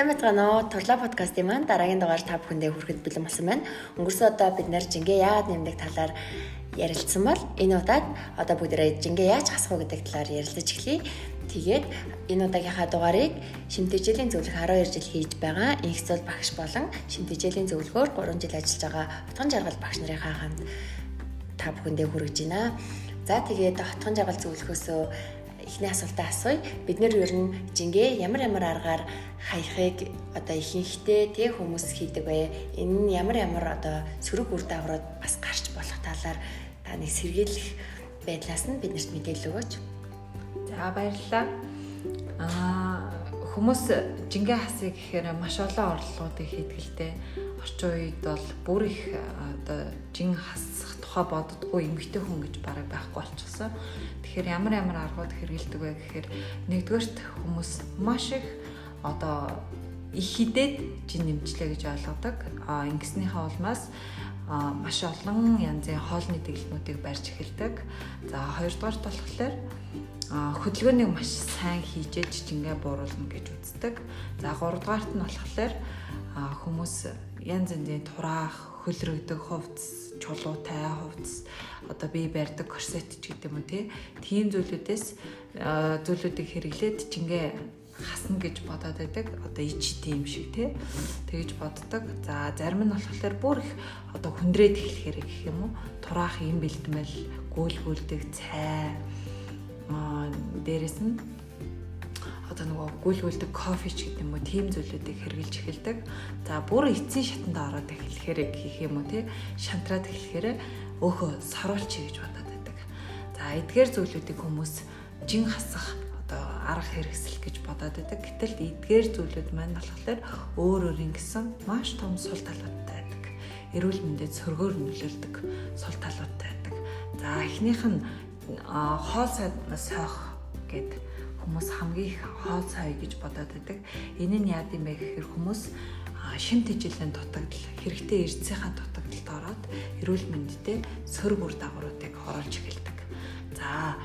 Сайн байна уу? Турлаа подкастын маань дараагийн дугаар та бүхэндээ хүрэхэд бэлэн болсон байна. Өнгөрсөн удаа бид нэр жингээ яагаад нэмдэг талаар ярилцсан бол энэ удаад одоо бүгдээрээ жингээ яаж хасах вэ гэдэг талаар ярилцаж эхлэе. Тэгээд энэ удаагийнхаа дугаарыг шимтгийжлийн зөвлөх 12 жил хийж байгаа инх цол багш болон шимтгийжлийн зөвлөгөөр 3 жил ажиллаж байгаа утган жаргал багш нарынхаа хамт та бүхэндээ хүргэж байна. За тэгээд утган жаргал зөвлөхөөсөө эхний асуултаа асууя. Бид нэр ер нь жингээ ямар ямар аргаар хаяхыг одоо ихэнхдээ тэг хүмүүс хийдэг бай. Энэ нь ямар ямар одоо сөрөг үр дагаврууд бас гарч болох талаар та нэг сэргийлэх байдлаас нь биднэрт мэдээлэл өгөөч. За баярлалаа. Аа хүмүүс жингээ хасыг гэхээр маш олон орлогуудыг хийдгэлтэй. Орчин үед бол бүр их одоо жин хасах тухай боддгоо эмгтэй хүн гэж бараг байхгүй болчихсон. Тэгэхээр ямар ямар аргууд хэрэгэлдэг вэ гэхээр нэгдүгээрт хүмүүс маш их одоо их хідэд жин нэмчлээ гэж ойлгодог. А ингэснийхээ улмаас маш олон янзын хоолны дэглэмүүдийг барьж эхэлдэг. За хоёрдугаарт болохоор хөдөлгөөнийг маш сайн хийжээж жингээ бууруулна гэж үздэг. За гуравдугаарт нь болохоор хүмүүс янз янзын тураах, хөлрөгдөг хувцс, чулуутай хувцс, одоо бие барьдаг корсет ч гэдэг юм уу тийм зүйлүүдээс зүйлүүдийг хэрэглээд жингээ хасна гэж бодоод байдаг. Одоо ич тийм шиг тий. Тэгэж боддог. За зарим нь болохоор бүр их одоо хүндрээд эхлэхээр гэх юм уу? Тураах юм бэлтмэл, гүйлгүүлдэг цай. Дээрэс нь одоо нөгөө гүйлгүүлдэг кофе ч гэдэг юм уу тийм зүйлүүдийг хэрглэж эхэлдэг. За бүр эцсийн шатанд ороод эхлэхээр хийх юм уу тий шантраад эхлэхээр өөхөө саруулчи гэж бодоод байдаг. За эдгээр зүйлүүдийг хүмүүс жин хасах одоо арга хэрэгсэл гэж бодоод байдаг. Гэтэл эдгээр зүйлүүд маань болохоор өөр өөр ингэсэн маш том сул талуудтай байдаг. Эрүүл мэндэд сөргөөр нөлөөлдөг сул талуудтай байдаг. За эхнийх нь хоол сайх гэдэг хүмүүс хамгийн их хоол сая гэж бодоод байдаг. Энэ нь яад юм бэ гэхээр хүмүүс шимт ижилэн дутагдал, хэрэгтэй эрдэсийнхаа дутагдалд ороод эрүүл мэндэд сөрөг үр дагавруудыг оруулж эхэлдэг. За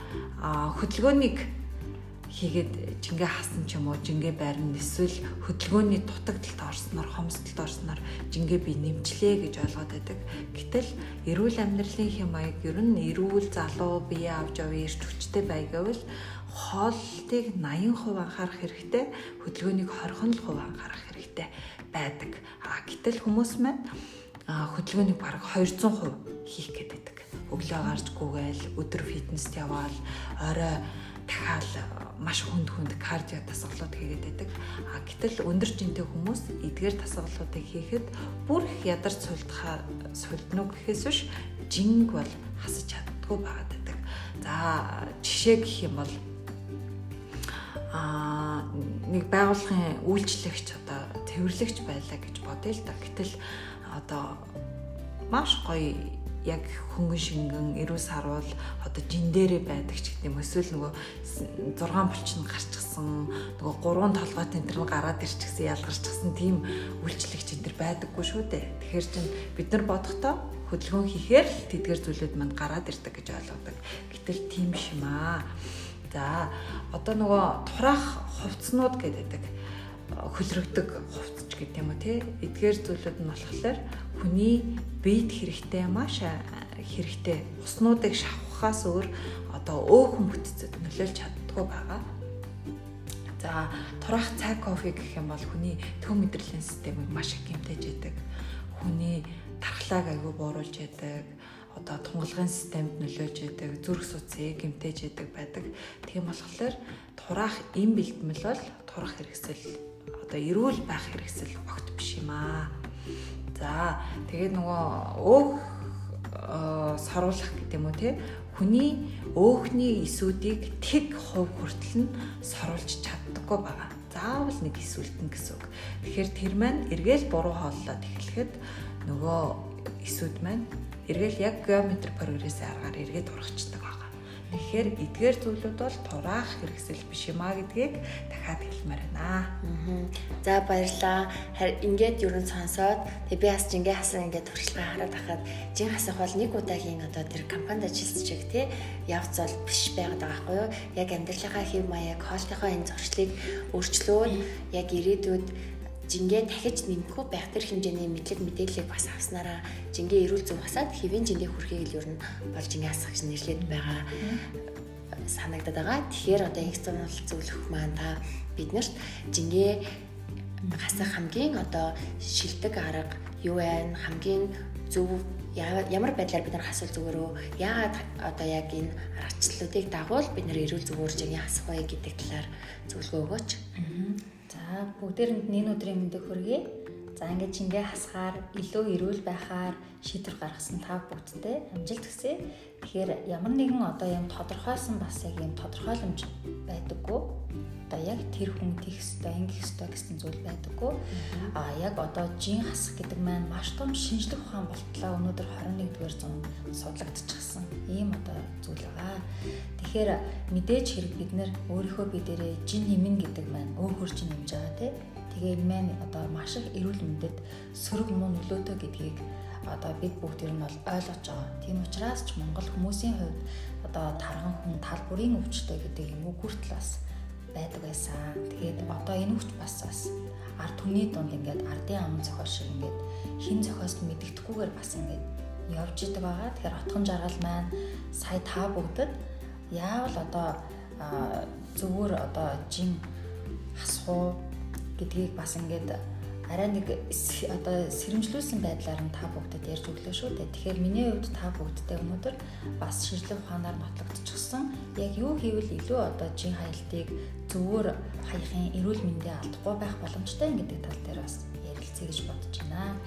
хөдөлгөөнийг хийгээд жингээ хасан ч юм уу жингээ байрна эсвэл хөдөлгөөний дутагдалд орсноор хомсдолд орсноор жингээ би нэмчлээ гэж ойлгоод байдаг. Гэтэл эрүүл амьдралын хэм маяг ер нь эрүүл залуу бие авч яваа эрч хүчтэй бай гэвэл хоолтыг 80% анхаарах хэрэгтэй, хөдөлгөөнийг 20% анхаарах хэрэгтэй байдаг. А гэтэл хүмүүс маань хөдөлгөөнийг бараг 200% хийх байдаг. Өглөө гарч гүгээл, өдөр фитнест яваал, орой дахиад маш хүнд хүнд кардио дасгалууд хийгээд байдаг. А гэтэл өндөр жинтэй хүмүүс эдгээр дасгалуудыг хийхэд бүр их ядарч сулдахаа сулднуу гэхээс биш жинг бол хасаж чаддгүй байгаад байдаг. За жишээ гэх юм бол аа нэг байгууллагын үйлчлэгч одоо тэмэрлэгч байлаа гэж бодъё л да. Гэтэл одоо маш гоё яг хөнгөн шингэн эрүү сарвал одоо жин дээрээ байдаг ч гэдэг юм эсвэл нөгөө 6 булчин гарчсан нөгөө гурван толгой тентэр нь гараад ирчихсэн ялгарчихсан тийм үйлчлэгч энэ төр байдаггүй шүү дээ. Тэгэхээр чин бид нар бодохдоо хөдөлгөөн хийхээр л тэдгэр зүйлүүд манд гараад ирдэг гэж ойлгодог. Гэтэл тийм биш юм аа. За одоо нөгөө тураах хувцснууд гэдэг хөлрөгдөг хувцч гэдэг юм уу те эдгээр зүйлүүд нь болохоор хүний биед хэрэгтэй маш хэрэгтэй уснуудыг шавхахаас өөр одоо өөхөн бүтцэд нөлөөлж чаддгүй байгаа. За тураах цай кофе гэх юм бол хүний төв мэдрэлийн системийг маш их гэмтэж яадаг. Хүний тархлааг аягүй бууруулж яадаг одоо тунгалгын системд нөлөөж яадаг, зүрх судсыг гэмтэж яадаг байдаг. Тийм болохоор тураах им бэлтгэл бол турах хэрэгсэл одоо эрүүл байх хэрэгсэл огт. За тэгээд нөгөө өөх саруулах гэдэг юм уу те хүний өөхний эсүүдийг тэг хувь хүртэл нь саруулж чаддаггүй байгаа. Заавал нэг эсвэлтэн гэсэн үг. Тэгэхээр тэр маань эргээл буруу хооллоод эхлэхэд нөгөө эсүүд маань эргээл яг геометр прогрессийн аргаар эргээд урагчдаг. Тэгэхээр эдгээр зүйлүүд бол тураах хэрэгсэл биш юм а гэдгийг дахиад хэлмээр байна. За баярлаа. Ингээд ерөн сонсоод тэг би бас жингээ хасан ингээд туршлагаа хараад ахад жин хасах бол нэг удаагийн одоо тэр компанид ажиллаж чиг тий явц бол биш байгаад байгаа байхгүй юу? Яг амьдралынхаа хэв маяг, хоолтынхоо энэ зуршлыг өөрчлөөд яг ирээдүйд жингээ дахиж нэмэхгүй байх тэр хэмжээний мэдлэг мэдээллийг бас авснараа жингээ эрүүл зөв хасаад хэвэн жиндээ хүрэхийг л ер нь болж жингээ гэж нэрлээд байгаа санагдаад байгаа. Тэгэхээр одоо экстernal зөвлөх маань та биднэрт жингээ хасах хамгийн одоо шилдэг арга юу вэ? Хамгийн зөв ямар байдлаар бид нар хасвал зүгээр үү? Яагаад одоо яг энэ аргачлалуудыг дагуул бид нар эрүүл зүгээр жигээ хасах вэ гэдэг талаар зөвлөгөө өгөөч. За бүгдээрэнд нэг өдрийн мэндийг хүргэе. За ингээд чингээ хасахаар илүү эрүүл байхаар шийдвэр гаргасан та бүгдтэй амжилт хүсье. Тэгэхээр ямар нэгэн одоо юм тодорхойлсон бас яг юм тодорхойломж байдаггүй одоо яг тэр хүн тийх ёстой, ингэх ёстой гэсэн зүйл байдаггүй. А яг одоо жин хасах гэдэг маань маш том шинжлэх ухаан болтлоо өнөөдөр 21-р зуунд судлагдчихсан. Ийм одоо зүйл байгаа. Тэгэхээр мэдээж хэрэг бид нэр өөрийнхөө бие дээрээ жин нэмнэ гэдэг маань өөр хөрч нэмж байгаа тийм. Тэгээ маань одоо маш их эрүүл мэндэд сөрөг муу нөлөөтэй гэдгийг одоо бид бүгд ер нь бол ойлгож байгаа. Тийм учраас ч Монгол хүмүүсийн хувьд одоо тархан хүн тал бүрийн өвчтөй гэдэг юм уу хүртэл бас байдаг байсан. Тэгээд одоо энэ хүч бас бас ард түмний дунд ингээд ардын аман зохиол шиг ингээд хин зохиост мэддэхгүйгээр бас ингээд явж идэг байгаа. Тэгэхээр отхон жаргал маань сая та бүгдэд яавал одоо зүгээр одоо жин хасах гэдгийг бас ингээд арай нэг одоо сэрэмжлүүлсэн байдлаар нь та бүгдэд ярьж өглөө шүү дээ. Тэгэхээр миний хувьд та бүгдтэй өнөөдөр бас шийдлэг ухаанаар нотлогдчихсон. Яг юу хийвэл илүү одоо жин хаялтыг зөвөр хаяхын эрүүл мэндэ алдахгүй байх боломжтой гэдэг тал дээр бас ярилцъя гэж бодож байна.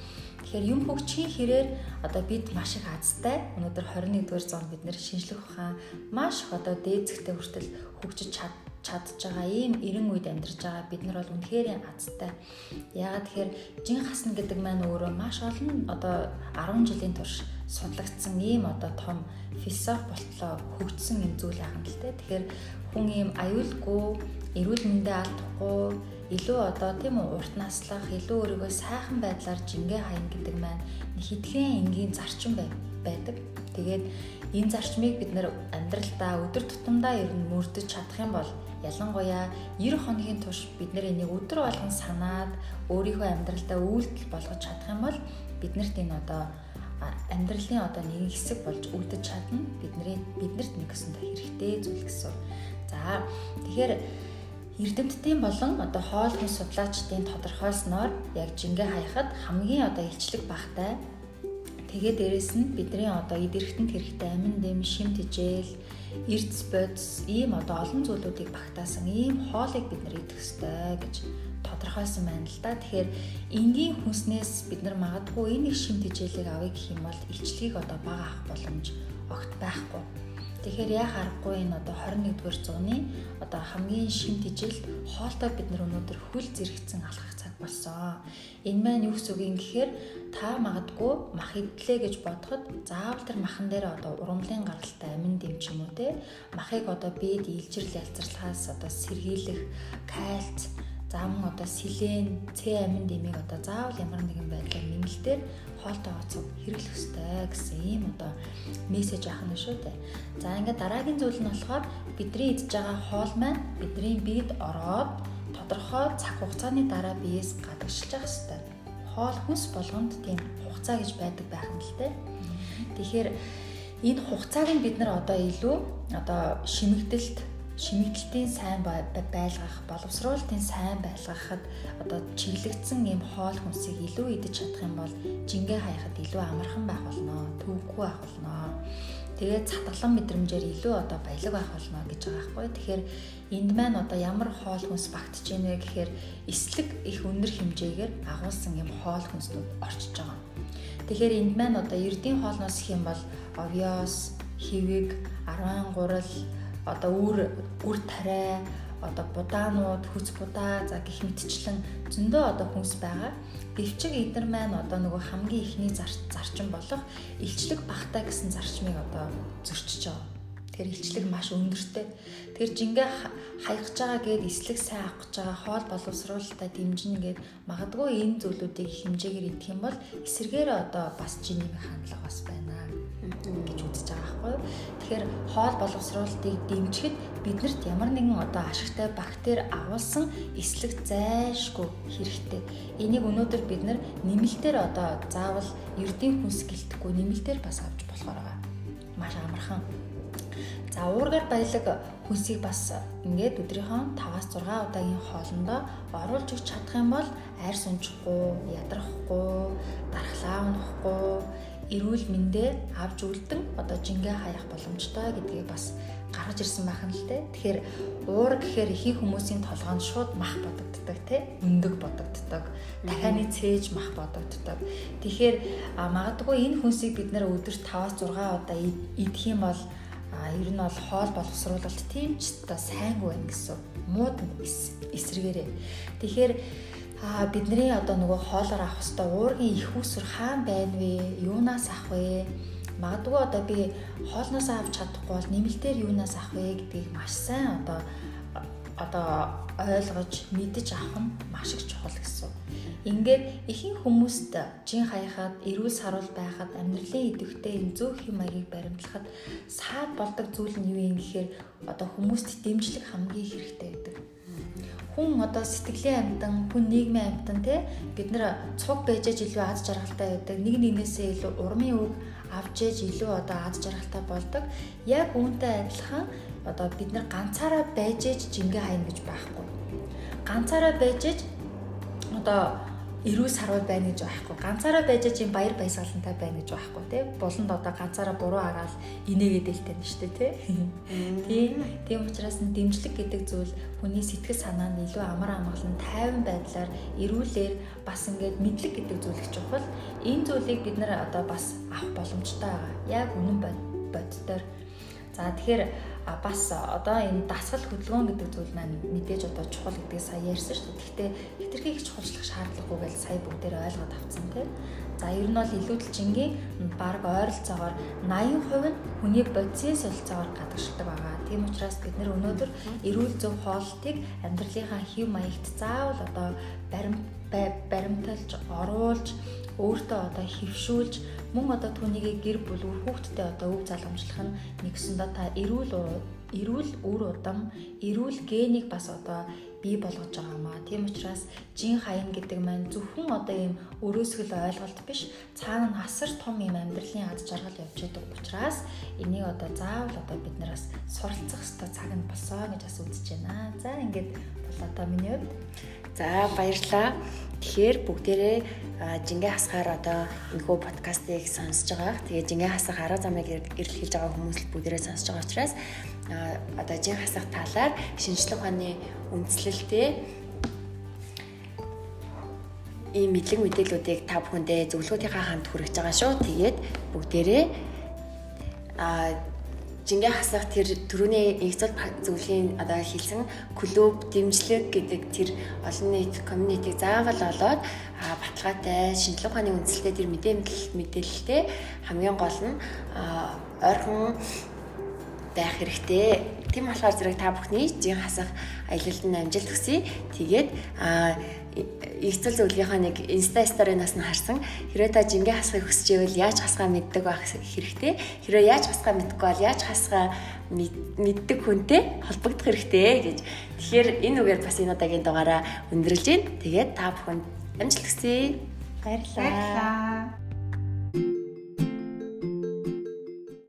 Тэгэхээр юм хөгжихийн хэрээр одоо бид маш их азтай өнөөдөр 21-р зуунд бид нэр шинжлэх ухаан маш их одоо дээд зэгтээ хүртэл хөгжиж чад чадж байгаа ийм 90 үед амьдарч байгаа бид нар бол үнэхээр азтай. Яагаад тэгэхээр жин хасна гэдэг маань өөрөө маш олон одоо 10 жилийн турш судлагдсан ийм одоо том философи болтлоо хөгжсөн юм зүйл юм л те. Тэгэхээр хүн ийм аюулгүй, эрүүл мэндэ алдахгүй, илүү одоо тийм үү урт наслах, илүү өөрийгөө сайхан байдлаар жингээ хаяна гэдэг маань хэдхэн энгийн зарчим байдаг. Тэгээд энэ зарчмыг бид нэр амьдралдаа өдөр тутамдаа ер нь мөрдөж чадах юм бол ялангуяа 90 хоногийн турш бид нэр энийг өдөр болгон санаад өөрийнхөө амьдралдаа үйлдэл болгож чадах юм бол биднэрт энэ одоо амьдралын одоо нэг хэсэг болж үлдэж чадна. Бидний биднэрт нэг өсөндөө хэрэгтэй зүйл гэсэн. За тэгэхээр эрдэмтдийн болон одоо хоол хүнс судлаачдын тодорхойлсноор яг жингээ хаяхад хамгийн одоо илчлэг багтай тэгээ дээрэс нь бидний одоо идэрхтэнд хэрэгтэй амин дэм шим тижэл эрдэс бодис ийм одоо олон зүйлүүдийг багтаасан ийм хоолыг бид нар идэх ёстой гэж тодорхойлсон байна л да. Тэгэхээр энгийн хүнснээс бид нар магадгүй их шим тижээлийг авъя гэх юм бол илчлэгийг одоо бага авах боломж огт байхгүй. Тэгэхээр яа харахгүй энэ одоо 21-р зууны одоо хамгийн шим тижэл хоолтой бид нар өнөөдөр хүл зэрэгцэн алхах цаг болсон. Энэ маань юу гэсэн үг юм гэхээр та магадгүй мах идлээ гэж бодоход заавал тэр махан дээр одоо урамлын гаралтай амин дэм ч юм уу те махыг одоо бид илжирл ялцралхаас одоо сэргийлэх кальц за мөн одоо силен, С амин дэмийг одоо заавал ямар нэгэн байдлаар нэмэлтээр хоолтой оцог хэрэглэх ёстой гэсэн ийм одоо мессеж ахна шүү дээ. За ингээд дараагийн зүйл нь болохоор бидний идж байгаа хоол маань бидний биед ороод тодорхой цаг хугацааны дараа биеэс гадагшилж явах ёстой. Хоол хүнс болгонд тийм хугацаа гэж байдаг байх юм л дээ. Тэгэхээр энэ хугацааг нь бид нар одоо илүү одоо шимэгдэлт шимэгдэлтийн сайн байлгах, боловсруулалтын сайн байлгахад одоо чиглэгдсэн ийм хоол хүнсийг илүү идэж чадах юм бол жингээ хаяхад илүү амархан байх болно, төвөггүй байх болно. Тэгээд цатгалан мэдрэмжээр илүү одоо баялаг байх болно гэж байгаа байхгүй. Тэгэхээр энд маань одоо ямар хоол хүнс багтж ийнэ гэхээр эслэг их өндөр хэмжээгээр агуулсан юм хоол хүнснүүд орчиж байгаа. Тэгэхээр энд маань одоо эрдийн хоолноос их юм бол овёс, хивэг, арван гурал одоо үр үр тариа одоо будаанууд хүч будаа за гих мэтчлэн зөндөө одоо хүнс байгаа. Гэвчиг эдгээр маань одоо нөгөө хамгийн ихний зарчим болох илчлэг багтаа гэсэн зарчмыг одоо зөрчиж байгаа. Тэр илчлэг маш өндөртэй. Тэр жингээ хаягч байгаа гээд эслэг сайн авах гэж байгаа хоол боловсруулалтаа дэмжинэ гээд магадгүй энэ зүйлүүдийг хэмжээгээр идэх юм бол эсэргээр одоо бас жиний хандлага бас байна. Гэж үзэж байгаа байхгүй. Тэгэхээр хоол боловсруулалтыг дэмжихэд биднэрт ямар нэгэн одоо ашигтай бактери агуулсан эслэг зайшгүй хэрэгтэй. Энийг өнөөдөр бид нар нэмэлтээр одоо заавал эрдийн хүнс гэлтэхгүй нэмэлтээр бас авч болохоор байгаа. Маш амархан. За уургаар баялаг хүнсийг бас ингээд өдрийнхөө 5-аас 6 удаагийн хоолндоо оруулж өгч чадах юм бол арьс унчихгүй, ядрахгүй, дархлаа унахгүй эрүүл мэндэ авж үлдэн одоо жингээ хаях боломжтой гэдгийг бас гаргаж ирсэн байна л те. Тэгэхээр уур гэхээр ихэнх хүмүүсийн толгоонд шууд мах бодогддог те. Өндөг бодогддог. Дахианы цээж мах бодогддог. Тэгэхээр магадгүй энэ хүнсийг бид нэр өдөрт 5-6 удаа идэх юм бол ер нь бол хоол боловсруулалт тийм ч та сайнгүй байна гэсэн мууд эсрэгээрээ. Тэгэхээр Аа бидний одоо нөгөө хоолоор авах хэвээр уургийн их усүр хаан байна вэ? Юунаас авах вэ? Магадгүй одоо би хоолноос авч чадахгүй бол нэмэлтээр юунаас авах вэ гэдгийг маш сайн одоо одоо ойлгож мэдэж авах нь маш их чухал гэсэн. Ингээд ихэнх хүмүүст жин хаяхад, эрүүл саруул байхад, амьдралын идэвхтэй энэ зөв хэм маягийг баримтлахад саад болдог зүйл нь юу юм гэхээр одоо хүмүүст дэмжлэг хамгийн хэрэгтэй гэдэг хүн одоо сэтгэлийн амьтан, хүн нийгмийн амьтан те бид нар цуг байж илүү аз жаргалтай байдаг. Нэг нэгнээсээ илүү урмын үг авч ээж илүү одоо аз жаргалтай болдог. Яг үүнтэй адилхан одоо бид нар ганцаараа байж ээж жингээ хайна гэж байхгүй. Ганцаараа байж ээж одоо эрүүл сарвал байна гэж байхгүй. Ганцаараа байж чинь баяр баясгалантай байна гэж байхгүй тий. Буланд одоо ганцаараа буруу агаал инээгээд дэлтэй нь шүү дээ тий. Тийм учраас нь дэмжлэг гэдэг зүйл хүний сэтгэл санаа нь илүү амар амгалан тайван байдлаар эрүүлэр бас ингээд мэдлэг гэдэг зүйл их чухал. Энэ зүйлийг бид нар одоо бас авах боломжтой байгаа. Яг үнэн боддоор. За тэгэхээр а бас одоо энэ дасгал хөдөлгөөн гэдэг зүйл маань мэдээж одоо чухал гэдгийг сая ярьсан шүү дээ. Гэхдээ хитрхи их чухалчлах шаардлагагүй гэж сая бүгдээр ойлгоод авцсан тийм. За ер нь бол илүүдэлжингийн баг ойролцоогоор 80% нь хүний бодисын солилцоогоор гадагшилдаг байгаа. Тийм учраас бид нэр өнөөдөр эрүүл зөв хоолтыг амьдралынхаа хэв маягт заавал одоо барим баримталж, оруулж, өөртөө одоо хөвшүүлж мөн одоо түүнийг гэр бүл хүүхдтэй одоо өв залгамжлах нь нэгсэндээ та эрүүл эрүүл үр удам, эрүүл генийг бас одоо бий болгож байгаа маа. Тийм учраас жин хаян гэдэг маань зөвхөн одоо ийм өрөөсгөл ойлголт биш, цаана нь асар том ийм амьдралын аз жаргал явж байгаа учраас энийг одоо заавал одоо бид нараас суралцах хэрэгтэй цаг нь болсон гэж бас үзэж байна. За ингээд бол одоо миний хувьд За баярлалаа. Тэгэхээр бүгдээрээ жингээ хасгаар одоо энэхүү подкастыг сонсож байгаа. Тэгээ жингээ хасах арга замыг эрэл хийж байгаа хүмүүс л бүгдээрээ сонсож байгаа учраас одоо жин хасах талаар шинжлэх ухааны үндслэлтэй ийм мэдлэг мэдээллүүдийг та бүхэндээ зөвлөгөөнийхаа хамт хүргэж байгаа шүү. Тэгээд бүгдээрээ а жингээ хасах тэр төрөний экзол зөвлөгийн одоо хэлсэн клуб дэмжлэг гэдэг тэр олон нийт community заавал олоод баталгаатай шинжилгээ ухааны үндсэлтэй тэр мэдээлэл мэдээлэлтэй хамгийн гол нь ойрхон байх хэрэгтэй. Тийм болохоор зэрэг та бүхний жин хасах аялалд нь амжилт хүсье. Тэгээд эцэл зөвлөгийнхаа нэг инста сторинаас нь харсан. Хэрвээ та жингээ хасахыг хүсэж ивэл яаж хасгаа мэддэг байх хэрэгтэй? Хэрвээ яаж хасгаа мэдгүй бол яаж хасгаа мэддэг хүнтэй холбогдох хэрэгтэй гэж. Тэгэхээр энэ үгээр бас энэ удаагийн дугаараа өндөрлж байна тэгээд та бүхэнд амжилт хүсье. Баярлалаа